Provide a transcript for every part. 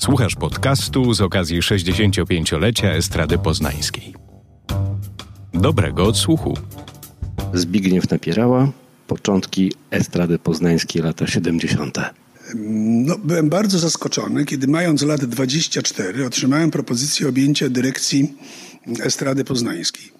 Słuchasz podcastu z okazji 65-lecia Estrady Poznańskiej. Dobrego odsłuchu. Zbigniew Napierała, początki Estrady Poznańskiej, lata 70. No, byłem bardzo zaskoczony, kiedy mając lat 24 otrzymałem propozycję objęcia dyrekcji Estrady Poznańskiej.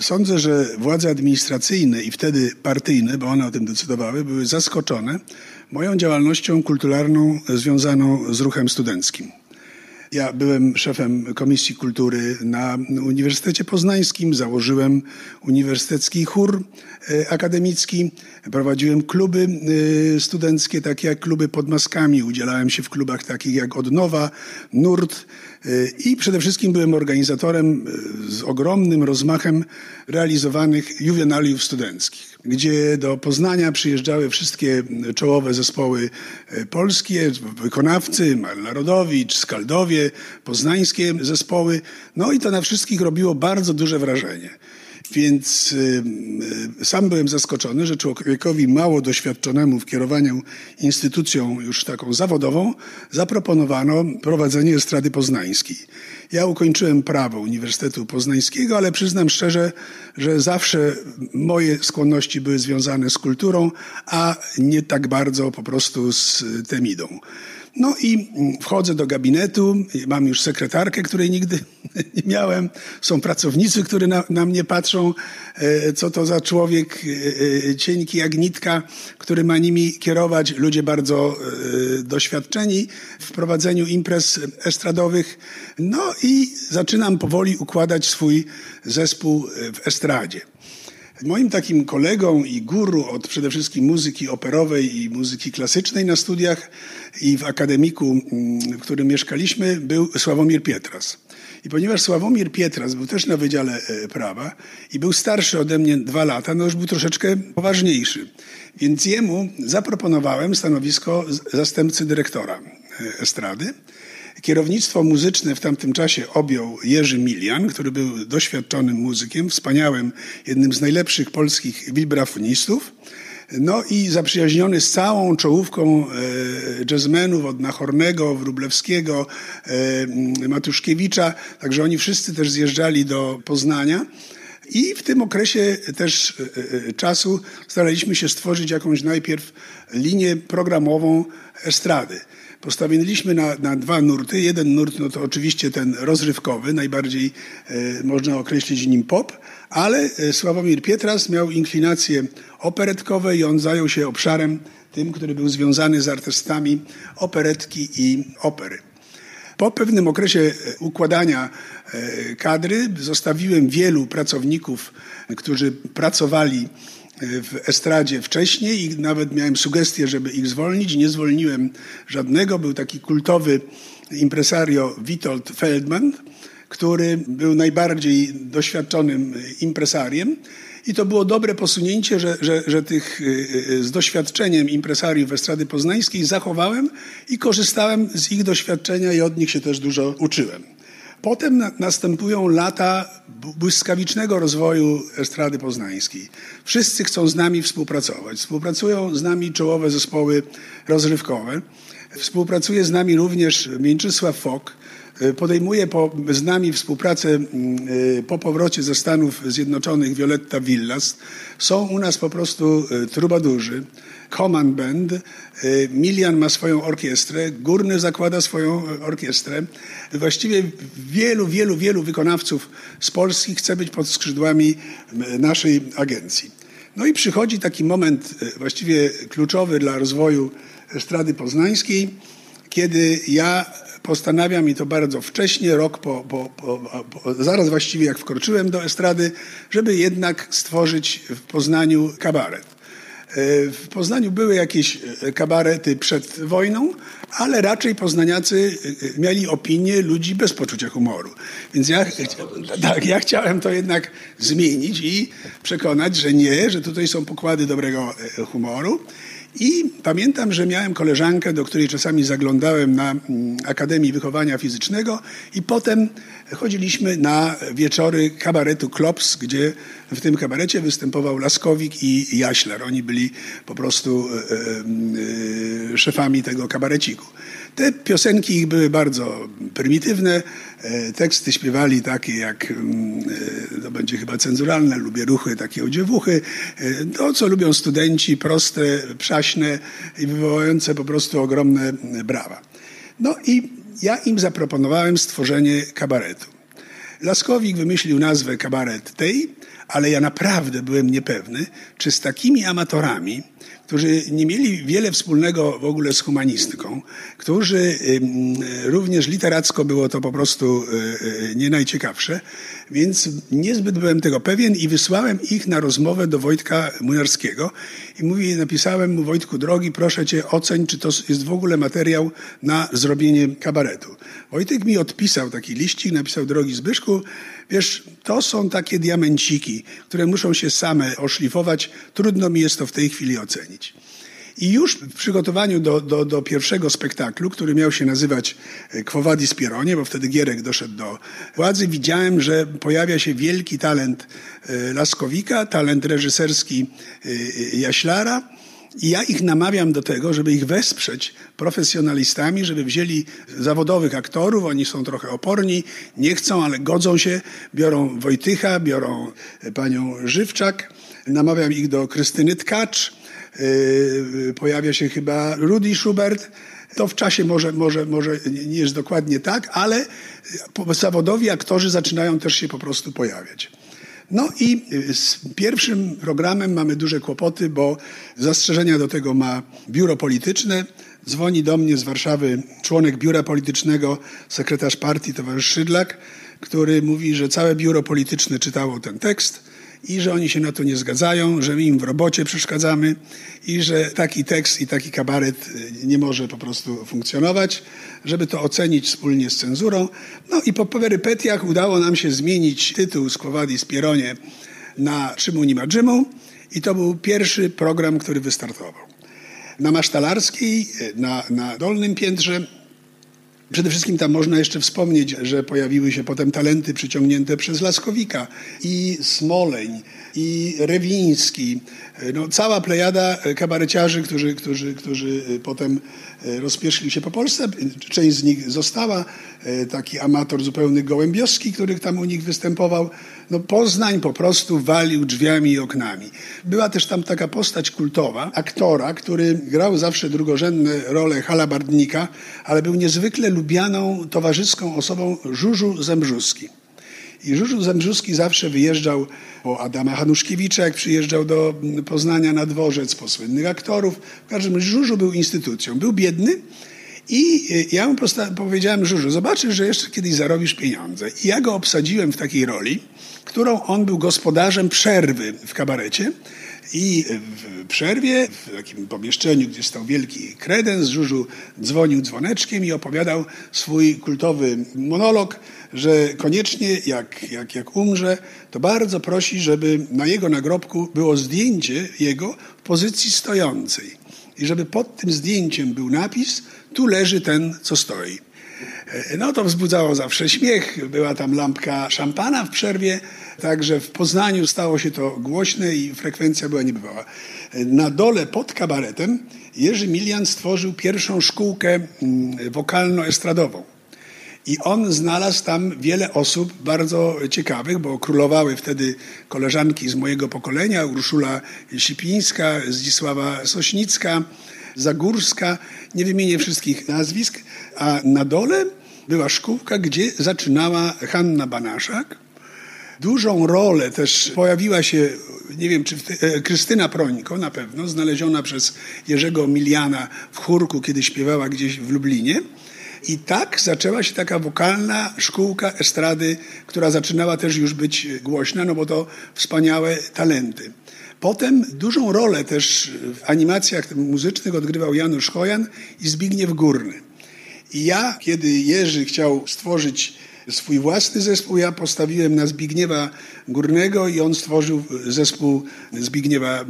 Sądzę, że władze administracyjne i wtedy partyjne, bo one o tym decydowały, były zaskoczone moją działalnością kulturalną związaną z ruchem studenckim. Ja byłem szefem Komisji Kultury na Uniwersytecie Poznańskim, założyłem Uniwersytecki Chór e, Akademicki, prowadziłem kluby e, studenckie, takie jak kluby pod maskami, udzielałem się w klubach takich jak Odnowa, Nurt e, i przede wszystkim byłem organizatorem z ogromnym rozmachem realizowanych juwenaliów studenckich, gdzie do Poznania przyjeżdżały wszystkie czołowe zespoły polskie, wykonawcy, Narodowicz, Skaldowie, poznańskie zespoły. No i to na wszystkich robiło bardzo duże wrażenie. Więc y, y, sam byłem zaskoczony, że człowiekowi mało doświadczonemu w kierowaniu instytucją już taką zawodową zaproponowano prowadzenie estrady poznańskiej. Ja ukończyłem prawo Uniwersytetu Poznańskiego, ale przyznam szczerze, że zawsze moje skłonności były związane z kulturą, a nie tak bardzo po prostu z temidą. No i wchodzę do gabinetu, mam już sekretarkę, której nigdy nie miałem. Są pracownicy, którzy na, na mnie patrzą, e, co to za człowiek e, e, cienki jak nitka, który ma nimi kierować. Ludzie bardzo doświadczeni w prowadzeniu imprez estradowych. No i zaczynam powoli układać swój zespół w estradzie. Moim takim kolegą i guru od przede wszystkim muzyki operowej i muzyki klasycznej na studiach i w akademiku, mm, w którym mieszkaliśmy, był Sławomir Pietras. I ponieważ Sławomir Pietras był też na Wydziale e, Prawa i był starszy ode mnie dwa lata, no już był troszeczkę poważniejszy. Więc jemu zaproponowałem stanowisko zastępcy dyrektora e, estrady. Kierownictwo muzyczne w tamtym czasie objął Jerzy Milian, który był doświadczonym muzykiem, wspaniałym, jednym z najlepszych polskich wibrafonistów. No i zaprzyjaźniony z całą czołówką e, jazzmenów od Nachornego, Wrublewskiego, e, Matuszkiewicza, także oni wszyscy też zjeżdżali do Poznania. I w tym okresie też e, czasu staraliśmy się stworzyć jakąś najpierw linię programową estrady. Postawiliśmy na, na dwa nurty. Jeden nurt no to oczywiście ten rozrywkowy, najbardziej e, można określić nim pop, ale e, Sławomir Pietras miał inklinacje operetkowe i on zajął się obszarem tym, który był związany z artystami operetki i opery. Po pewnym okresie e, układania kadry zostawiłem wielu pracowników, którzy pracowali w estradzie wcześniej i nawet miałem sugestię, żeby ich zwolnić. Nie zwolniłem żadnego. Był taki kultowy impresario Witold Feldman, który był najbardziej doświadczonym impresariem. I to było dobre posunięcie, że, że, że tych y, y, z doświadczeniem impresariów Estrady Poznańskiej zachowałem i korzystałem z ich doświadczenia i od nich się też dużo uczyłem. Potem na, następują lata błyskawicznego rozwoju estrady poznańskiej. Wszyscy chcą z nami współpracować. Współpracują z nami czołowe zespoły rozrywkowe. Współpracuje z nami również Mięczysław Fok. Podejmuje po, z nami współpracę mm, y, po powrocie ze Stanów Zjednoczonych Violetta Villas. Są u nas po prostu y, trubadurzy. Command Band. Milian ma swoją orkiestrę, Górny zakłada swoją orkiestrę. Właściwie wielu, wielu, wielu wykonawców z Polski chce być pod skrzydłami naszej agencji. No i przychodzi taki moment właściwie kluczowy dla rozwoju estrady poznańskiej, kiedy ja postanawiam i to bardzo wcześnie, rok po, po, po, po, zaraz właściwie jak wkroczyłem do estrady, żeby jednak stworzyć w Poznaniu kabaret. E, w Poznaniu były jakieś e, kabarety przed wojną, ale raczej poznaniacy e, mieli opinię ludzi bez poczucia humoru. Więc ja, tak, ja chciałem to jednak zmienić i przekonać, że nie, że tutaj są pokłady dobrego humoru. I pamiętam, że miałem koleżankę, do której czasami zaglądałem na mm, Akademii Wychowania Fizycznego i potem chodziliśmy na wieczory kabaretu Klops, gdzie w tym kabarecie występował Laskowik i Jaślar. Oni byli po prostu e, e, e, szefami tego kabareciku. Te piosenki ich były bardzo prymitywne. Teksty śpiewali takie jak, mm, to będzie chyba cenzuralne, lubię ruchy, takie odziewuchy. To, co lubią studenci, proste, przaśne i wywołujące po prostu ogromne brawa. No i ja im zaproponowałem stworzenie kabaretu. Laskowik wymyślił nazwę kabaret tej, ale ja naprawdę byłem niepewny, czy z takimi amatorami, którzy nie mieli wiele wspólnego w ogóle z humanistyką, którzy również literacko było to po prostu e, e, nie najciekawsze, więc niezbyt byłem tego pewien i wysłałem ich na rozmowę do Wojtka Młynarskiego i mówię, napisałem mu Wojtku drogi, proszę cię oceń, czy to jest w ogóle materiał na zrobienie kabaretu. Wojtek mi odpisał taki liścik, napisał drogi Zbyszku, wiesz, to są takie diamenciki, które muszą się same oszlifować, trudno mi jest to w tej chwili ocenić. I już w przygotowaniu do, do, do pierwszego spektaklu, który miał się nazywać e, Quo Vadis Pieronie, bo wtedy Gierek doszedł do władzy, widziałem, że pojawia się wielki talent e, Laskowika, talent reżyserski e, Jaślara. I ja ich namawiam do tego, żeby ich wesprzeć profesjonalistami, żeby wzięli zawodowych aktorów, oni są trochę oporni, nie chcą, ale godzą się, biorą Wojtycha, biorą panią Żywczak, namawiam ich do Krystyny Tkacz, pojawia się chyba Rudy Schubert. To w czasie może, może, może nie jest dokładnie tak, ale zawodowi aktorzy zaczynają też się po prostu pojawiać. No i z pierwszym programem mamy duże kłopoty, bo zastrzeżenia do tego ma biuro polityczne. Dzwoni do mnie z Warszawy członek biura politycznego, sekretarz partii, towarzysz Szydlak, który mówi, że całe biuro polityczne czytało ten tekst i że oni się na to nie zgadzają, że my im w robocie przeszkadzamy i że taki tekst i taki kabaret y, nie może po prostu funkcjonować, żeby to ocenić wspólnie z cenzurą. No i po perypetiach udało nam się zmienić tytuł z Quo Spieronie na Czymu nie ma Dżymu i to był pierwszy program, który wystartował. Na Masztalarskiej, y, na, na dolnym piętrze Przede wszystkim tam można jeszcze wspomnieć, że pojawiły się potem talenty przyciągnięte przez Laskowika i Smoleń, i Rewiński. No, cała plejada kabareciarzy, którzy, którzy, którzy potem e, rozpieszli się po Polsce. Część z nich została. E, taki amator zupełny Gołębiowski, który tam u nich występował. No, Poznań po prostu walił drzwiami i oknami. Była też tam taka postać kultowa, aktora, który grał zawsze drugorzędne role halabardnika, ale był niezwykle lubianą, towarzyską osobą Żużu Zembrzuski. I Żużu Zembrzuski zawsze wyjeżdżał po Adama Hanuszkiewicza, jak przyjeżdżał do Poznania na dworzec, po słynnych aktorów. W każdym razie Żużu był instytucją. Był biedny, i ja mu powiedziałem, Żużu, zobaczysz, że jeszcze kiedyś zarobisz pieniądze. I ja go obsadziłem w takiej roli, którą on był gospodarzem przerwy w kabarecie. I w przerwie, w takim pomieszczeniu, gdzie stał wielki kredens, Żużu dzwonił dzwoneczkiem i opowiadał swój kultowy monolog, że koniecznie jak, jak, jak umrze, to bardzo prosi, żeby na jego nagrobku było zdjęcie jego w pozycji stojącej. I żeby pod tym zdjęciem był napis, tu leży ten, co stoi. No to wzbudzało zawsze śmiech. Była tam lampka szampana w przerwie, także w Poznaniu stało się to głośne i frekwencja była niebywała. Na dole pod kabaretem Jerzy Milian stworzył pierwszą szkółkę mm, wokalno-estradową. I on znalazł tam wiele osób bardzo ciekawych, bo królowały wtedy koleżanki z mojego pokolenia, Urszula Sipińska, Zdzisława Sośnicka, Zagórska, nie wymienię wszystkich nazwisk, a na dole była szkółka, gdzie zaczynała Hanna Banaszak. Dużą rolę też pojawiła się, nie wiem, czy e, Krystyna Prońko na pewno, znaleziona przez Jerzego Miliana w chórku, kiedy śpiewała gdzieś w Lublinie. I tak zaczęła się taka wokalna szkółka estrady, która zaczynała też już być głośna, no bo to wspaniałe talenty. Potem dużą rolę też w animacjach muzycznych odgrywał Janusz Chojan i Zbigniew Górny. I ja, kiedy Jerzy chciał stworzyć swój własny zespół, ja postawiłem na Zbigniewa Górnego i on stworzył zespół Zbigniewa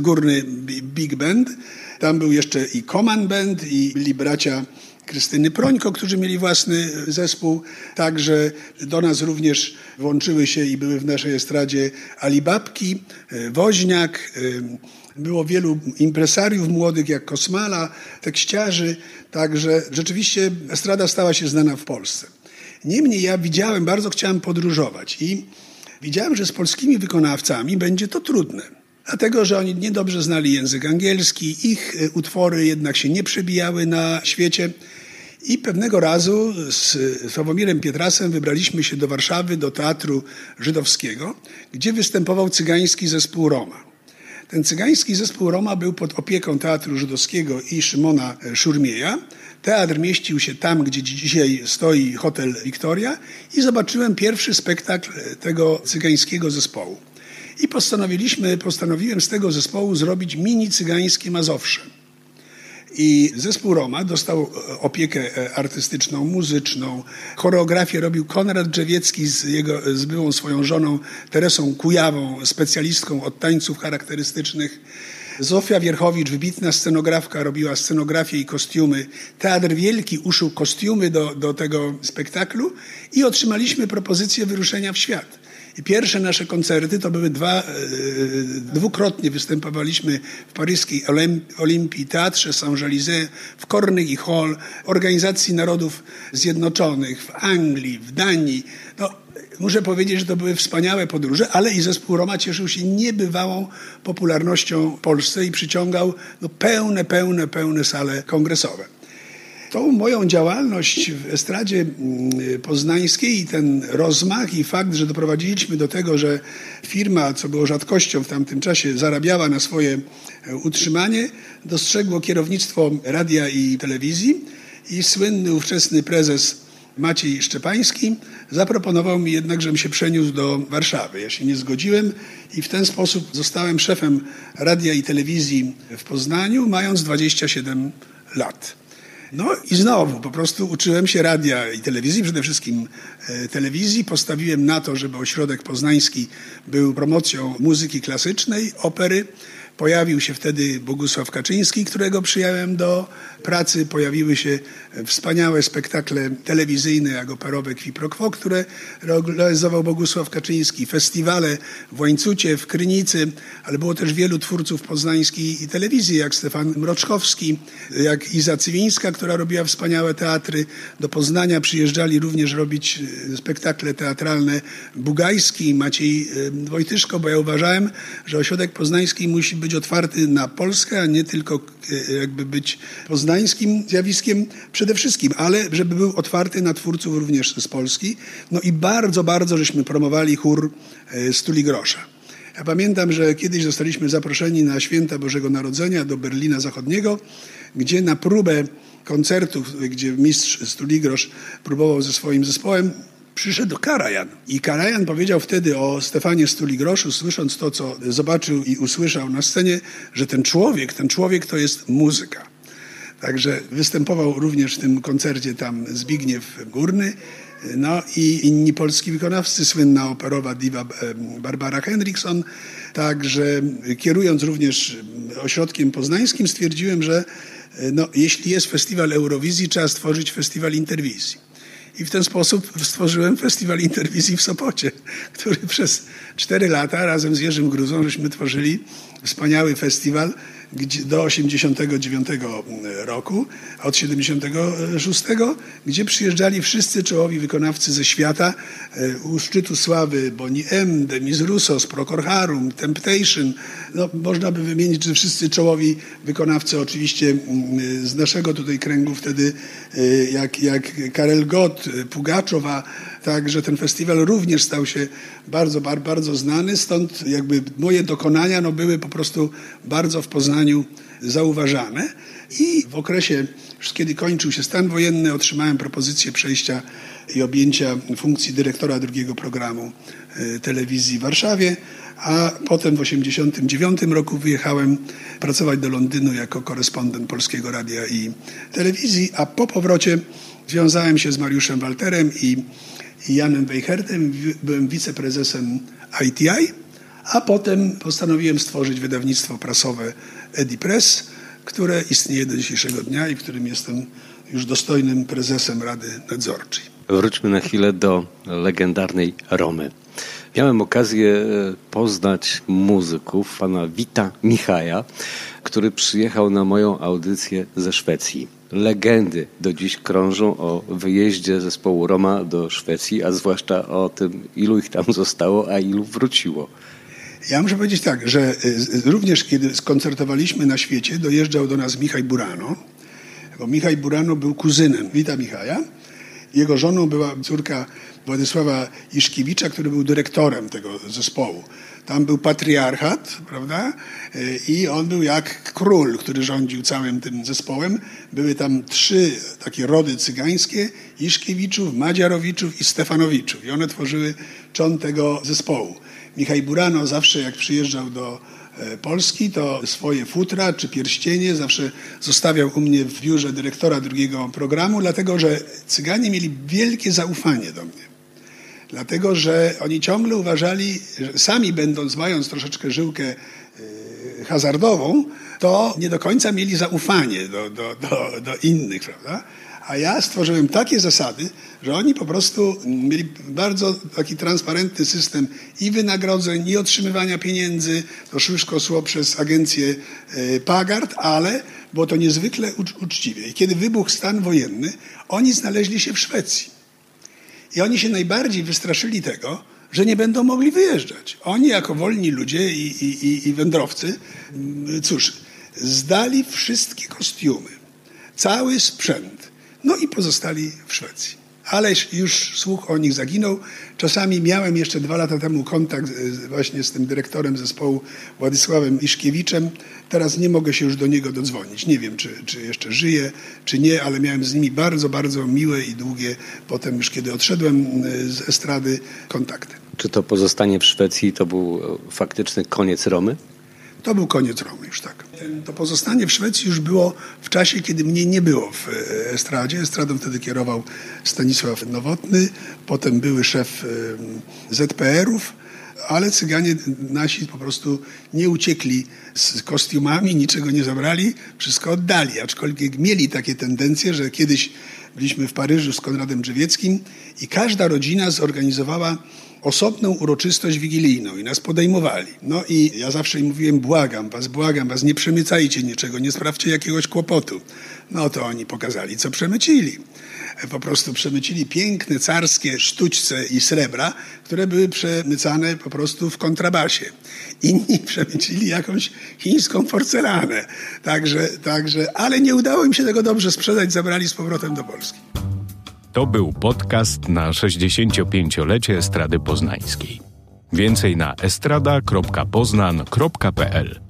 Górny Big Band. Tam był jeszcze i Command Band i byli bracia Krystyny Prońko, którzy mieli własny zespół. Także do nas również włączyły się i były w naszej estradzie Alibabki, Woźniak, było wielu impresariów młodych, jak Kosmala, tekściarzy, także rzeczywiście estrada stała się znana w Polsce. Niemniej ja widziałem, bardzo chciałem podróżować i widziałem, że z polskimi wykonawcami będzie to trudne. Dlatego, że oni niedobrze znali język angielski, ich e, utwory jednak się nie przebijały na świecie. I pewnego razu z Sławomirem Pietrasem wybraliśmy się do Warszawy, do Teatru Żydowskiego, gdzie występował cygański zespół Roma. Ten cygański zespół Roma był pod opieką Teatru Żydowskiego i Szymona Szurmieja. Teatr mieścił się tam, gdzie dzisiaj stoi hotel Victoria i zobaczyłem pierwszy spektakl tego cygańskiego zespołu. I postanowiliśmy, postanowiłem z tego zespołu zrobić mini cygańskie Mazowsze. I zespół Roma dostał e, opiekę e, artystyczną, muzyczną. Choreografię robił Konrad Drzewiecki z, jego, z byłą swoją żoną Teresą Kujawą, specjalistką od tańców charakterystycznych. Zofia Wierchowicz, wybitna scenografka, robiła scenografię i kostiumy. Teatr Wielki uszył kostiumy do, do tego spektaklu i otrzymaliśmy propozycję wyruszenia w świat. I pierwsze nasze koncerty to były dwa, e, dwukrotnie występowaliśmy w paryskiej Olimpii, Teatrze Saint-Jalizé, w Corneille Hall, Organizacji Narodów Zjednoczonych, w Anglii, w Danii. No, muszę powiedzieć, że to były wspaniałe podróże, ale i zespół Roma cieszył się niebywałą popularnością w Polsce i przyciągał no, pełne, pełne, pełne sale kongresowe. Tą moją działalność w estradzie mm, poznańskiej i ten rozmach i fakt, że doprowadziliśmy do tego, że firma, co było rzadkością w tamtym czasie, zarabiała na swoje e, utrzymanie, dostrzegło kierownictwo radia i telewizji i słynny ówczesny prezes Maciej Szczepański zaproponował mi jednak, żebym się przeniósł do Warszawy. Ja się nie zgodziłem i w ten sposób zostałem szefem radia i telewizji w Poznaniu, mając 27 lat. No i znowu, po prostu uczyłem się radia i telewizji, przede wszystkim e, telewizji. Postawiłem na to, żeby ośrodek poznański był promocją muzyki klasycznej, opery. Pojawił się wtedy Bogusław Kaczyński, którego przyjąłem do pracy. Pojawiły się wspaniałe spektakle telewizyjne, jak operowe Kwiprokwo, które realizował Bogusław Kaczyński. Festiwale w Łańcucie, w Krynicy, ale było też wielu twórców poznańskiej telewizji, jak Stefan Mroczkowski, jak Iza Cywińska, która robiła wspaniałe teatry. Do Poznania przyjeżdżali również robić e, spektakle teatralne Bugajski, Maciej e, Wojtyszko, bo ja uważałem, że ośrodek poznański musi być otwarty na Polskę, a nie tylko e, jakby być poznańskim zjawiskiem przede wszystkim, ale żeby był otwarty na twórców również z Polski. No i bardzo, bardzo żeśmy promowali chór Stuli Grosza. Ja pamiętam, że kiedyś zostaliśmy zaproszeni na święta Bożego Narodzenia do Berlina Zachodniego, gdzie na próbę koncertów, gdzie mistrz Stuligrosz próbował ze swoim zespołem, przyszedł Karajan. I Karajan powiedział wtedy o Stefanie Stuligroszu, słysząc to, co zobaczył i usłyszał na scenie, że ten człowiek, ten człowiek to jest muzyka. Także występował również w tym koncercie tam Zbigniew Górny, no i inni polski wykonawcy, słynna operowa diva Barbara Henriksson. Także kierując również ośrodkiem poznańskim stwierdziłem, że no, jeśli jest festiwal Eurowizji, trzeba stworzyć festiwal interwizji. I w ten sposób stworzyłem festiwal interwizji w Sopocie, który przez cztery lata razem z Jerzym Gruzą żeśmy tworzyli wspaniały festiwal do 89 roku, a od 76, gdzie przyjeżdżali wszyscy czołowi wykonawcy ze świata e, u szczytu sławy Boni M, Demis Roussos, Procor Harum, Temptation. No, można by wymienić, że wszyscy czołowi wykonawcy oczywiście mm, z naszego tutaj kręgu wtedy, e, jak, jak Karel Gott, Pugaczowa, Także ten festiwal również stał się bardzo, bardzo znany, stąd jakby moje dokonania no, były po prostu bardzo w Poznaniu zauważane. I w okresie, kiedy kończył się stan wojenny, otrzymałem propozycję przejścia i objęcia funkcji dyrektora drugiego programu telewizji w Warszawie, a potem w 1989 roku wyjechałem pracować do Londynu jako korespondent Polskiego Radia i Telewizji, a po powrocie związałem się z Mariuszem Walterem i Janem Weichertem, byłem wiceprezesem ITI, a potem postanowiłem stworzyć wydawnictwo prasowe Edipress, które istnieje do dzisiejszego dnia i w którym jestem już dostojnym prezesem Rady Nadzorczej. Wróćmy na chwilę do legendarnej Romy. Miałem okazję e, poznać muzyków, pana Wita Michaja, który przyjechał na moją audycję ze Szwecji. Legendy do dziś krążą o wyjeździe zespołu Roma do Szwecji, a zwłaszcza o tym, ilu ich tam zostało, a ilu wróciło. Ja muszę powiedzieć tak, że y, również kiedy skoncertowaliśmy na świecie, dojeżdżał do nas Michał Burano, bo Michał Burano był kuzynem Wita Michaja. Jego żoną była córka Władysława Iszkiewicza, który był dyrektorem tego zespołu. Tam był patriarchat, prawda? Y, I on był jak król, który rządził całym tym zespołem. Były tam trzy takie rody cygańskie, Iszkiewiczów, Madziarowiczów i Stefanowiczów. I one tworzyły czon tego zespołu. Michał Burano zawsze jak przyjeżdżał do e, Polski, to swoje futra czy pierścienie zawsze zostawiał u mnie w biurze dyrektora drugiego programu, dlatego że Cyganie mieli wielkie zaufanie do mnie. Dlatego, że oni ciągle uważali, że sami będąc, mając troszeczkę żyłkę e, hazardową, to nie do końca mieli zaufanie do, do, do, do innych, prawda? A ja stworzyłem takie zasady, że oni po prostu mieli bardzo taki transparentny system i wynagrodzeń, i otrzymywania pieniędzy. To wszystko szło przez agencję e, Pagard, ale było to niezwykle uczciwie. I kiedy wybuchł stan wojenny, oni znaleźli się w Szwecji. I oni się najbardziej wystraszyli tego, że nie będą mogli wyjeżdżać. Oni jako wolni ludzie i, i, i wędrowcy, cóż, zdali wszystkie kostiumy, cały sprzęt, no i pozostali w Szwecji ale już słuch o nich zaginął. Czasami miałem jeszcze dwa lata temu kontakt właśnie z tym dyrektorem zespołu Władysławem Iszkiewiczem. Teraz nie mogę się już do niego dodzwonić. Nie wiem, czy, czy jeszcze żyje, czy nie, ale miałem z nimi bardzo, bardzo miłe i długie, potem już kiedy odszedłem z estrady, kontakty. Czy to pozostanie w Szwecji to był faktyczny koniec Romy? To był koniec Romy już tak. To pozostanie w Szwecji już było w czasie, kiedy mnie nie było w e, estradzie. Estradą wtedy kierował Stanisław Nowotny, potem były szef ZPR-ów, ale Cyganie nasi po prostu nie uciekli z kostiumami, niczego nie zabrali, wszystko oddali. Aczkolwiek mieli takie tendencje, że kiedyś byliśmy w Paryżu z Konradem Drzewieckim i każda rodzina zorganizowała osobną uroczystość wigilijną i nas podejmowali. No i ja zawsze im mówiłem, błagam was, błagam was, nie przemycajcie niczego, nie sprawdźcie jakiegoś kłopotu. No to oni pokazali, co przemycili. Po prostu przemycili piękne, carskie sztućce i srebra, które były przemycane po prostu w kontrabasie. Inni przemycili jakąś chińską porcelanę. Także, także, ale nie udało im się tego dobrze sprzedać, zabrali z powrotem do Polski. To był podcast na 65-lecie Estrady Poznańskiej. Więcej na estrada.poznan.pl